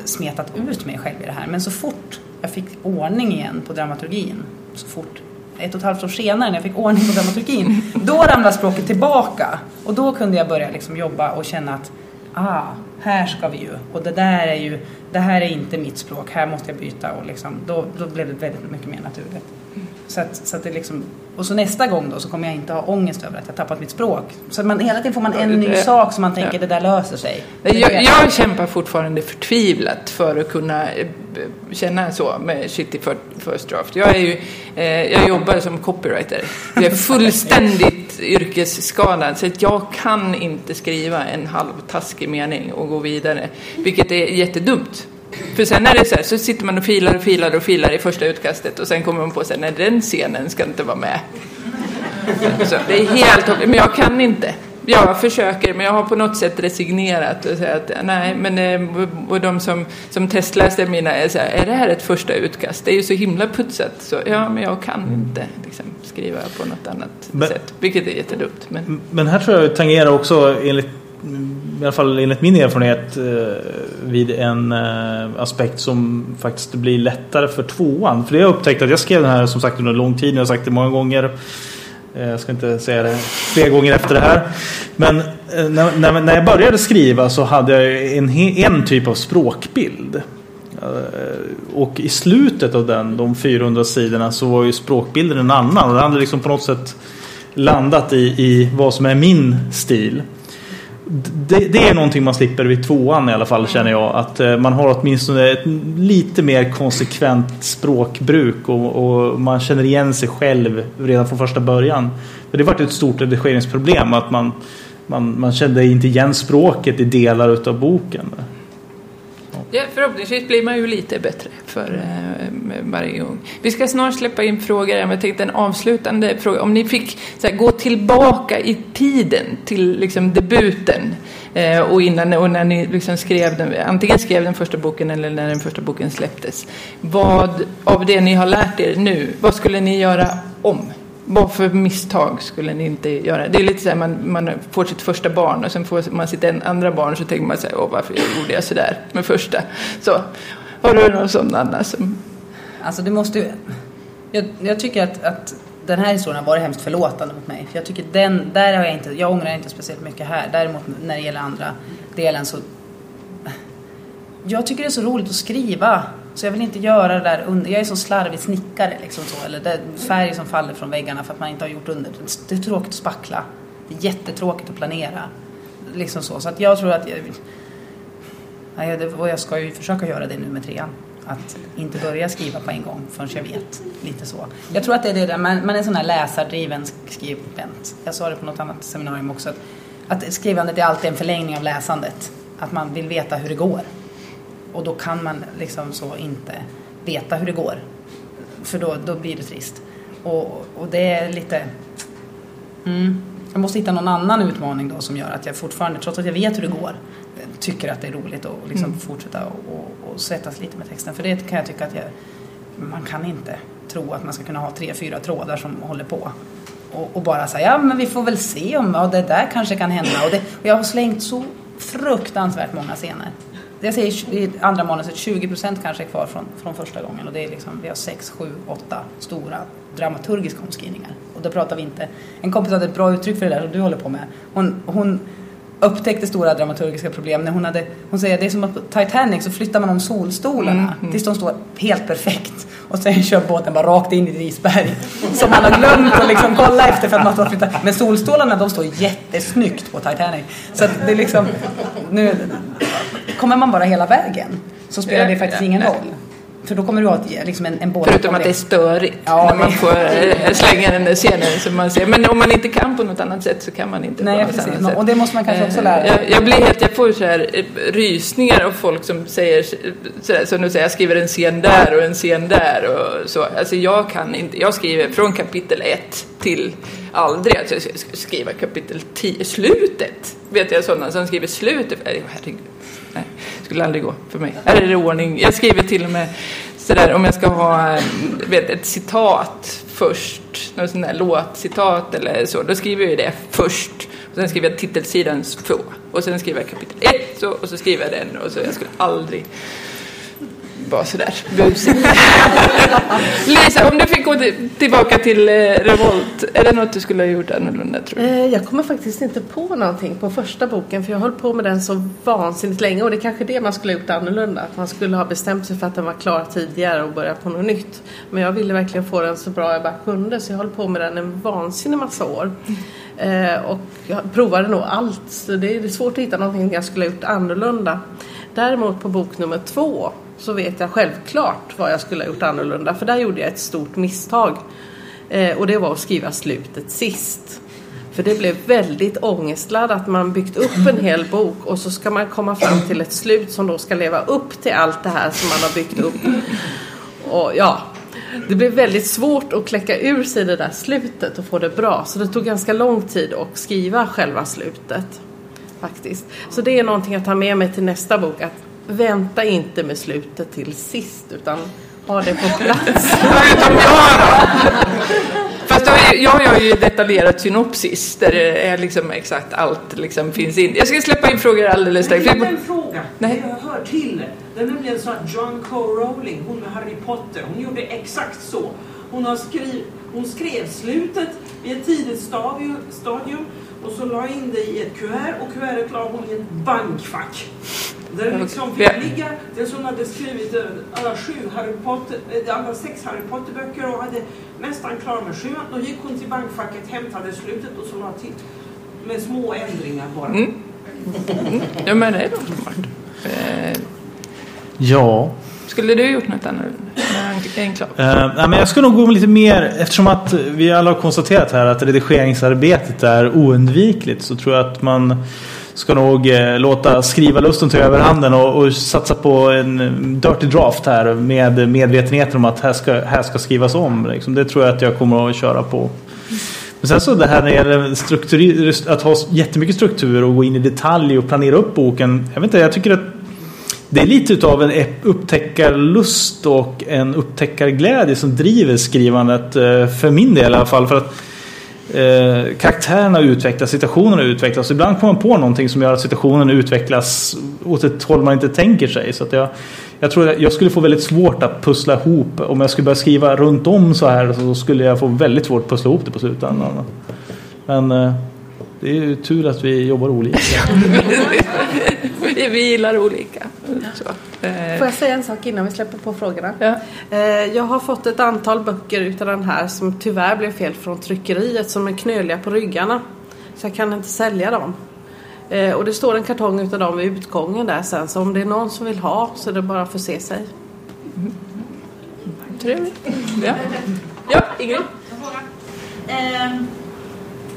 smetat ut mig själv i det här. Men så fort jag fick ordning igen på dramaturgin, så fort ett och ett halvt år senare när jag fick ordning på dramaturgin, då ramlade språket tillbaka. Och då kunde jag börja liksom jobba och känna att ah, här ska vi ju. Och det där är ju, det här är inte mitt språk, här måste jag byta. Och liksom, då, då blev det väldigt mycket mer naturligt. Så att, så att det liksom, och så nästa gång då så kommer jag inte ha ångest över att jag tappat mitt språk. Så man, hela tiden får man en ny sak som man tänker ja. det där löser sig. Jag, jag kämpar fortfarande förtvivlat för att kunna eh, känna så med Shitty First Draft. Jag, är ju, eh, jag jobbar som copywriter. Jag är fullständigt yrkesskadad så att jag kan inte skriva en halvtaskig mening och gå vidare. Vilket är jättedumt. För sen är det så här, så sitter man och filar och filar och filar i första utkastet och sen kommer man på sig nej den scenen ska inte vara med. Så det är helt men jag kan inte. Jag försöker, men jag har på något sätt resignerat och sagt att nej, men eh, och de som, som testläste mina är så här, är det här ett första utkast? Det är ju så himla putsat. Så ja, men jag kan inte liksom, skriva på något annat men, sätt, vilket är jättedumt. Men. men här tror jag tangerar också enligt i alla fall enligt min erfarenhet eh, vid en eh, aspekt som faktiskt blir lättare för tvåan. För det har jag upptäckt att jag skrev den här som sagt under lång tid. Jag har sagt det många gånger. Eh, jag ska inte säga det fler gånger efter det här. Men eh, när, när, när jag började skriva så hade jag en, en typ av språkbild. Eh, och i slutet av den, de 400 sidorna, så var ju språkbilden en annan. Och det hade liksom på något sätt landat i, i vad som är min stil det, det, är någonting man slipper vid tvåan i alla fall känner jag. Att eh, man har åtminstone ett lite mer konsekvent språkbruk och, och, man känner igen sig själv redan från första början. För det var varit ett stort redigeringsproblem att man, man, man kände inte igen språket i delar av boken. Ja, förhoppningsvis blir man ju lite bättre för eh, varje gång. Vi ska snart släppa in frågor. men Jag tänkte en avslutande fråga. Om ni fick här, gå tillbaka i tiden till liksom, debuten eh, och innan och när ni liksom, skrev den, antingen skrev den första boken eller när den första boken släpptes. Vad av det ni har lärt er nu, vad skulle ni göra om? vad för misstag skulle ni inte göra? Det är lite så här, man, man får sitt första barn och sen får man sitt andra barn så tänker man så här, åh varför gjorde jag så där med första? Så, har du någon sån Anna? Som... Alltså det måste ju, jag, jag tycker att, att den här historien har varit hemskt förlåtande mot mig. För jag tycker den, där har jag inte, jag ångrar inte speciellt mycket här. Däremot när det gäller andra delen så, jag tycker det är så roligt att skriva. Så jag vill inte göra det där under. Jag är så slarvig snickare liksom så. Eller det färg som faller från väggarna för att man inte har gjort under. Det är tråkigt att spackla. Det är jättetråkigt att planera. Liksom så. Så att jag tror att jag... Nej, det, och jag ska ju försöka göra det nu med trean att inte börja skriva på en gång förrän jag vet. Lite så. Jag tror att det är det där, man, man är en sån här läsardriven skribent. Jag sa det på något annat seminarium också. Att, att skrivandet är alltid en förlängning av läsandet. Att man vill veta hur det går. Och då kan man liksom så inte veta hur det går. För då, då blir det trist. Och, och det är lite... Mm, jag måste hitta någon annan utmaning då som gör att jag fortfarande, trots att jag vet hur det går, tycker att det är roligt att liksom mm. fortsätta och, och, och svettas lite med texten. För det kan jag tycka att jag, man kan inte tro att man ska kunna ha tre, fyra trådar som håller på. Och, och bara säga, ja men vi får väl se om ja, det där kanske kan hända. Och, det, och jag har slängt så fruktansvärt många scener. Jag säger i andra manuset 20 procent kanske är kvar från, från första gången och det är liksom, vi har sex, sju, åtta stora dramaturgiska omskrivningar. Och då pratar vi inte, en kompis hade ett bra uttryck för det där som du håller på med. Hon, hon upptäckte stora dramaturgiska problem när hon hade, hon säger det är som att på Titanic så flyttar man om solstolarna mm, mm. tills de står helt perfekt och sen kör båten bara rakt in i ett isberg som man har glömt att liksom kolla efter för att man har flyttat. Men solstolarna de står jättesnyggt på Titanic. Så att det är liksom, nu kommer man bara hela vägen så spelar det faktiskt ingen roll. För då kommer du ha ett, liksom en, en båt. Förutom att det är störigt ja, när man får äh, slänga den där scenen som man ser. Men om man inte kan på något annat sätt så kan man inte Nej, på något precis. annat. Och det måste man kanske också lära Jag, jag, blir helt, jag får så här eh, rysningar av folk som säger som du säger, jag skriver en scen där och en scen där och så. Alltså jag kan inte, jag skriver från kapitel 1 till aldrig att jag ska skriva kapitel 10, slutet. Vet jag sådana som skriver slutet. Herregud. Skulle aldrig gå för mig. Här är det ordning. Jag skriver till och med sådär om jag ska ha eh, vet, ett citat först, något sånt där låtcitat eller så, då skriver jag det först. Och sen skriver jag titelsidan två. Och sen skriver jag kapitel ett så, och så skriver jag den och så. Jag skulle aldrig vara sådär busig. Lisa, om du fick gå tillbaka till eh, Revolt, är det något du skulle ha gjort annorlunda tror du? Eh, jag kommer faktiskt inte på någonting på första boken för jag höll på med den så vansinnigt länge och det är kanske det man skulle ha gjort annorlunda. Att man skulle ha bestämt sig för att den var klar tidigare och börjat på något nytt. Men jag ville verkligen få den så bra jag bara kunde så jag höll på med den en vansinnig massa år. Eh, och jag provade nog allt så det är svårt att hitta någonting jag skulle ha gjort annorlunda. Däremot på bok nummer två så vet jag självklart vad jag skulle ha gjort annorlunda. För där gjorde jag ett stort misstag. Eh, och det var att skriva slutet sist. För det blev väldigt ångestladdat. Man byggt upp en hel bok och så ska man komma fram till ett slut som då ska leva upp till allt det här som man har byggt upp. Och ja, det blev väldigt svårt att kläcka ur sig det där slutet och få det bra. Så det tog ganska lång tid att skriva själva slutet. Faktiskt. Så det är någonting jag tar med mig till nästa bok. Att vänta inte med slutet till sist utan ha det på plats. Fast jag gör ju detaljerat synopsis där det är liksom exakt allt liksom finns in. Jag ska släppa in frågor alldeles strax. Jag en fråga. Nej. Jag hör till. Det är nämligen så att John K. Rowling, hon med Harry Potter, hon gjorde exakt så. Hon, har skriv, hon skrev slutet i ett tidigt stadium, stadium och så la in det i ett kuvert och kuvertet la hon i ett bankfack. Där det liksom fick ligga, det som hade skrivit eh, alla sju Harry Potter, eh, alla sex Harry Potter-böcker och hade nästan klar med sju. Då gick hon till bankfacket, hämtade slutet och så la till med små ändringar bara. Mm. Mm. Ja men det är nog smart. Eh. Ja. Skulle du gjort något annorlunda? Uh, nej, men jag skulle nog gå lite mer, eftersom att vi alla har konstaterat här att redigeringsarbetet är oundvikligt så tror jag att man ska nog eh, låta skrivarlusten ta överhanden och, och satsa på en eh, dirty draft här med medvetenheten om att här ska, här ska skrivas om. Liksom. Det tror jag att jag kommer att köra på. Men sen så det här när det gäller att ha jättemycket struktur och gå in i detalj och planera upp boken. Jag vet inte, jag tycker att det är lite av en upptäckarlust och en upptäckarglädje som driver skrivandet eh, för min del i alla fall. För att eh, karaktärerna utvecklas, situationerna utvecklas. Ibland kommer man på någonting som gör att situationen utvecklas åt ett håll man inte tänker sig. Så att jag, jag tror att jag skulle få väldigt svårt att pussla ihop. Om jag skulle börja skriva runt om så här så skulle jag få väldigt svårt att pussla ihop det på slutändan. Men eh, det är ju tur att vi jobbar olika. vi gillar olika. Så. Eh. Får jag säga en sak innan vi släpper på frågorna? Ja. Eh, jag har fått ett antal böcker utav den här som tyvärr blev fel från tryckeriet som är knöliga på ryggarna. Så jag kan inte sälja dem. Eh, och det står en kartong utav dem vid utgången där sen så om det är någon som vill ha så är det bara att få se sig. Trevligt. Ja, ja Ingrid? Ehm,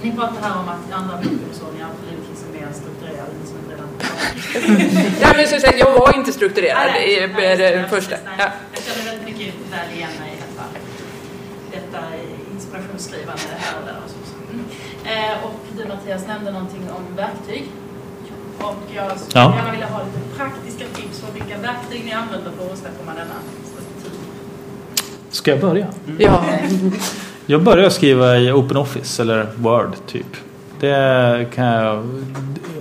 ni pratar här om att andra bokutsorningar absolut liksom mer strukturerade, som vi redan Ja, men sagt, jag var inte strukturerad i i det första. Ja. Jag känner väldigt mycket väl igen mig i alla fall. Detta inspirationsskrivande här och där och så. Mm. Eh, och du Mattias nämnde någonting om verktyg. Och jag skulle Ja. gärna vilja ha lite praktiska tips på vilka verktyg ni använder för att åstadkomma denna struktur. Ska jag börja? ja. Jag började skriva i OpenOffice eller Word typ. Det kan jag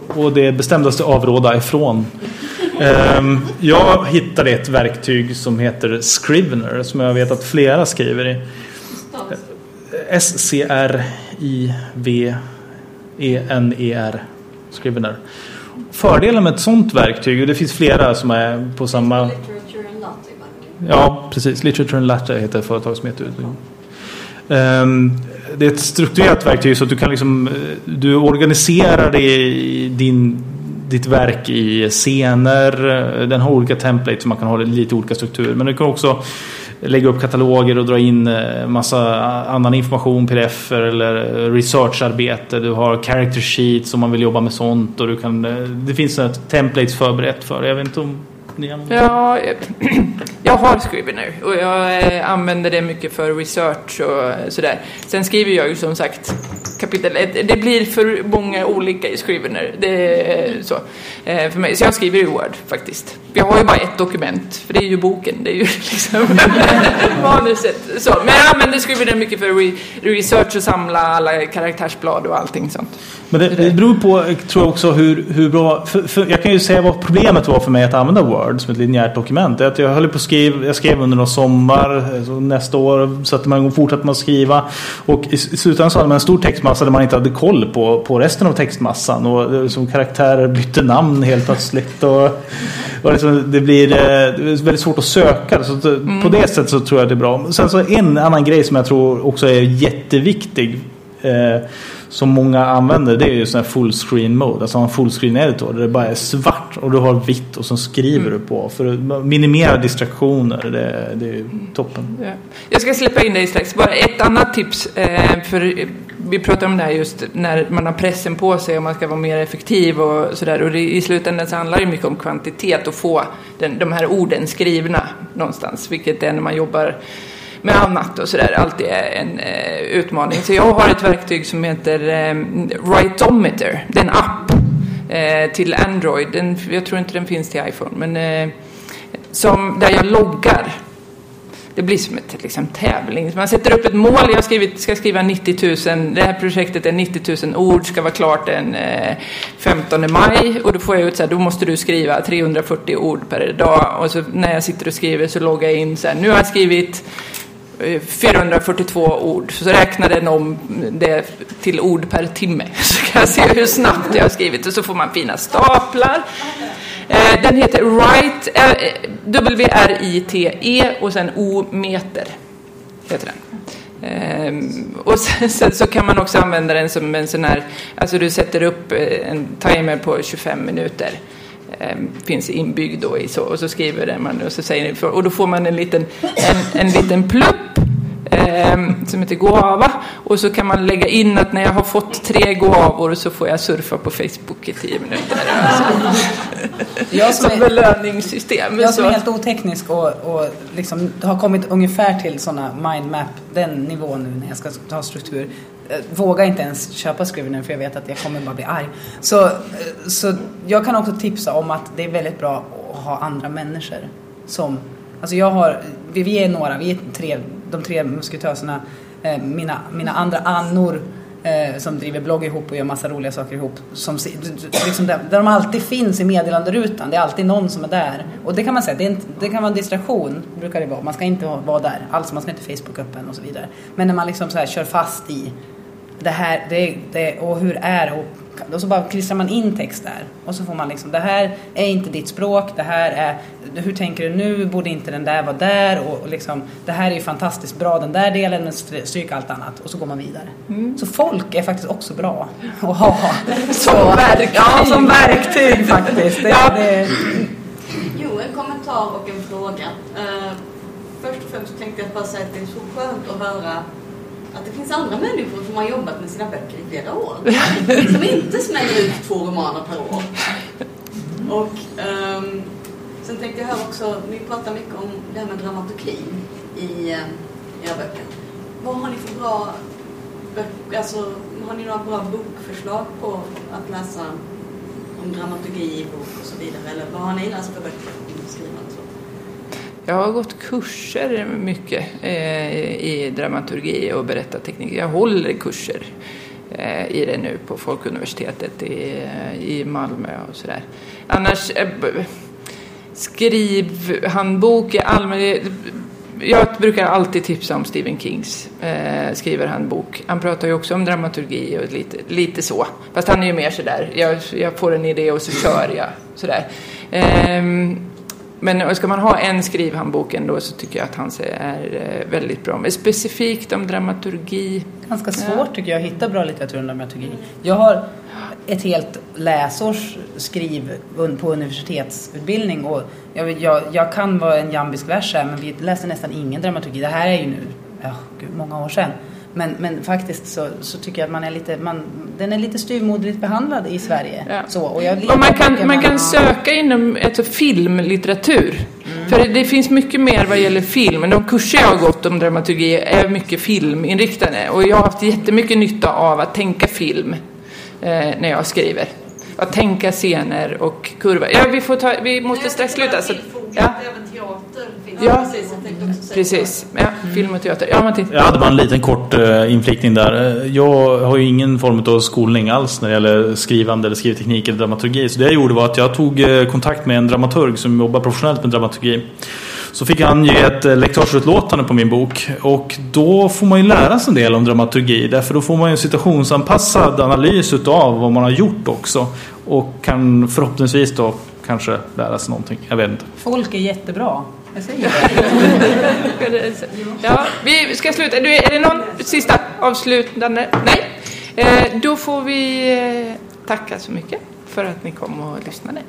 och det bestämdaste avråda ifrån. Ehm, jag hittade ett verktyg som heter Scrivener som jag vet att flera skriver i. S-C-R-I-V-E-N-E-R Scrivener. Fördelen med ett sånt verktyg, och det finns flera som är på samma... Ja, precis. Literature and Latte heter företaget som heter ut. Ehm, det är ett strukturerat verktyg så att du kan liksom eh, du organiserar det i din, ditt verk i scener. Eh, den har olika templates så man kan ha lite olika struktur. Men du kan också lägga upp kataloger och dra in eh, massa annan information, pdf eller researcharbete. Du har character sheets om man vill jobba med sånt. Och du kan, det finns ett templates förberett för det. Jag vet inte om ni Ja, jag har Scrivener och jag eh, använder det mycket för research och sådär. Sen skriver jag ju som sagt kapitel ett. Det blir för många olika i Scrivener. Det är så eh, för mig. Så jag skriver i Word faktiskt. Jag har ju bara ett dokument, för det är ju boken. Det är ju liksom manuset. Så. Men jag använder Scrivener mycket för re research och samla alla karaktärsblad och allting sånt. Men det, det beror på, tror jag också, hur, hur bra... För, för jag kan ju säga vad problemet var för mig att använda Word som ett linjärt dokument. Det är att jag höll på att skriva, jag skrev under någon sommar, så nästa år satte man igång fortsatte man att skriva. Och i, i slutändan så hade man en stor textmassa där man inte hade koll på, på resten av textmassan. Och det, som karaktärer bytte namn helt plötsligt. Och, och liksom, det blir eh, väldigt svårt att söka. Så att, eh, På det sättet så tror jag det är bra. Sen så en annan grej som jag tror också är jätteviktig. Eh, som många använder det är ju sån här full screen mode. Alltså en full screen editor där det bara är svart och du har vitt och så skriver du på. För att minimera distraktioner. Det, det är ju toppen. Ja. Jag ska släppa in dig strax. Bara ett annat tips. Eh, för vi pratade om det här just när man har pressen på sig och man ska vara mer effektiv och sådär. Och det, i slutändan så handlar det mycket om kvantitet och få den, de här orden skrivna någonstans. Vilket är när man jobbar med annat och sådär. Alltid är en eh, utmaning. Så jag har ett verktyg som heter eh, Writometer. Det är en app eh, till Android. Den, jag tror inte den finns till iPhone. Men eh, som, där jag loggar det blir som ett liksom, tävling. Man sätter upp ett mål. Jag skrivit, ska skriva 90 000. Det här projektet är 90 000 ord. Ska vara klart den eh, 15 maj. Och då får jag ut så här. Då måste du skriva 340 ord per dag. Och så när jag sitter och skriver så loggar jag in så här. Nu har jag skrivit Eh, 442 ord. Så räknar den om det till ord per timme. Så kan jag se hur snabbt jag har skrivit. Och så får man fina staplar. Eh, den heter Write, eh, W-R-I-T-E och sen O-meter. Heter den. Och sen, sen så kan man också använda den som en sån här, alltså du sätter upp en timer på 25 minuter. Ehm, finns inbyggd då i så, och så skriver man och så säger ni, och då får man en liten, en, en liten plupp ehm, som heter Goava och så kan man lägga in att när jag har fått tre Goavor så får jag surfa på Facebook i tio minuter. Alltså, Jag som som är, belöningssystem. jag som är Så- helt oteknisk och, och liksom har kommit ungefär till sådana mindmap, den nivån nu när jag ska ta struktur. Vågar inte ens köpa Scrivener för jag vet att jag kommer bara bli arg. Så, så jag kan också tipsa om att det är väldigt bra att ha andra människor som Alltså jag har, vi, vi är några, vi är tre, de tre musketöserna, eh, mina, mina andra annor eh, som driver blogg ihop och gör massa roliga saker ihop. Som, liksom där, där de alltid finns i meddelanderutan. Det är alltid någon som är där. Och det kan man säga, det, är inte, det kan vara en distraktion, brukar det vara. Man ska inte vara- där alls, man ska inte Facebook öppen och så vidare. Men när man liksom så här kör fast i det här, det, det, och hur är och, och så bara klistrar man in text där. Och så får man liksom, det här är inte ditt språk, det här är, hur tänker du nu, borde inte den där vara där? Och, och liksom, det här är ju fantastiskt bra, den där delen, men stry- stryk allt annat. Och så går man vidare. Så folk är faktiskt också bra att ha. Som verktyg. Ja, som verktyg faktiskt. Det, Ja. det, Jo, en kommentar och en fråga. Eh, först och främst tänkte jag bara säga att det är så skönt att höra att det finns andra människor som har jobbat med sina böcker i flera år. som inte smäller ut två romaner per år. Och um, sen tänkte jag höra också, ni pratar mycket om det här med dramaturgi i um, era böcker. Vad har ni för bra böcker, alltså har ni några bra bokförslag på att läsa om dramaturgi i bok och så vidare? Eller vad har ni läst för böcker om skrivande? Jag har gått kurser mycket eh, i dramaturgi och berättarteknik. Jag håller kurser eh, i det nu på Folkuniversitetet i, i Malmö och sådär. Annars, eh, skrivhandbok i allmänhet jag brukar alltid tipsa om Stephen Kings eh, skrivarhandbok. Han pratar ju också om dramaturgi och lite, lite så. Fast han är ju mer sådär, jag, jag får en idé och så kör jag. Sådär. Eh, men ska man ha en skrivhandbok ändå så tycker jag att hans är eh, väldigt bra. Men specifikt om dramaturgi. Ganska svårt ja. tycker jag att hitta bra litteratur om dramaturgi. Jag har ett helt läsårs skriv på universitetsutbildning och jag, jag, jag kan vara en jambisk vers här men vi läser nästan ingen dramaturgi. Det här är ju nu, ja, gud, många år sedan. Men, men faktiskt så, så tycker jag att man är lite, man, den är lite styrmoderligt behandlad i Sverige. Ja. Så, och, jag och man kan, man kan söka inom alltså, filmlitteratur. Mm. För det finns mycket mer vad gäller film. De kurser jag har gått om dramaturgi är mycket filminriktade. Och jag har haft jättemycket nytta av att tänka film eh, när jag skriver. Att tänka scener och kurvor. Ja, vi, får ta, vi måste strax sluta. Så, ja. Ja, precis. Ja, film och teater. Ja, Martin. Jag hade bara en liten kort uh, inflikning där. Jag har ju ingen form av skolning alls när det gäller skrivande eller skrivteknik eller dramaturgi. Så det jag gjorde var att jag tog uh, kontakt med en dramaturg som jobbar professionellt med dramaturgi. Så fick han ge ett uh, lektörsutlåtande på min bok. Och då får man ju lära sig en del om dramaturgi. Därför då får man ju en situationsanpassad analys av vad man har gjort också. Och kan förhoppningsvis då kanske lära sig någonting. Jag vet inte. Folk är jättebra. ja, vi ska sluta. Du, är det någon sista avslutande? Nej. Eh, då får vi eh, tacka så mycket för att ni kom och lyssnade.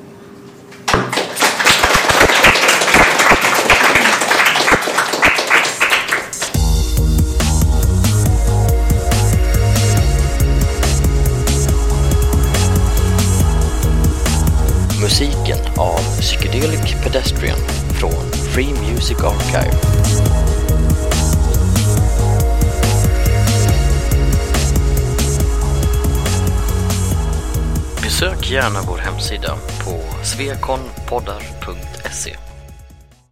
Musiken av Psychedelic Pedestrian från Free Music Archive. Besök gärna vår hemsida på svekonpoddar.se